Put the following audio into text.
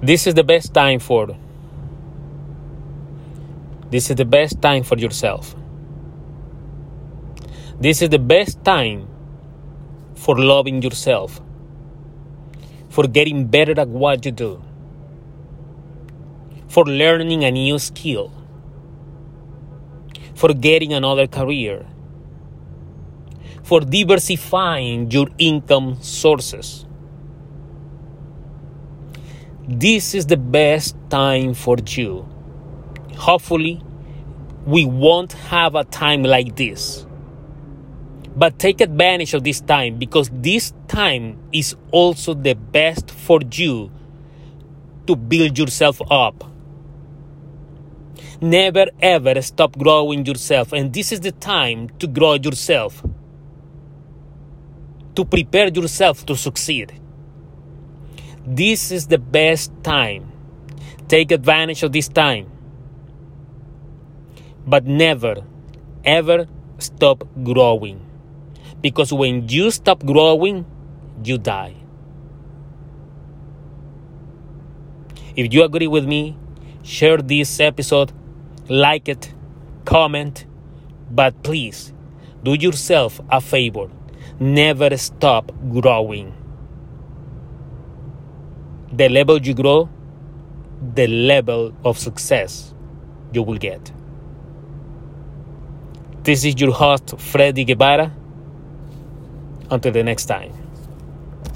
This is the best time for this is the best time for yourself. This is the best time for loving yourself, for getting better at what you do, for learning a new skill, for getting another career, for diversifying your income sources. This is the best time for you. Hopefully, we won't have a time like this. But take advantage of this time because this time is also the best for you to build yourself up. Never ever stop growing yourself, and this is the time to grow yourself, to prepare yourself to succeed. This is the best time. Take advantage of this time. But never, ever stop growing. Because when you stop growing, you die. If you agree with me, share this episode, like it, comment, but please do yourself a favor. Never stop growing. The level you grow, the level of success you will get. This is your host, Freddy Guevara. Until the next time.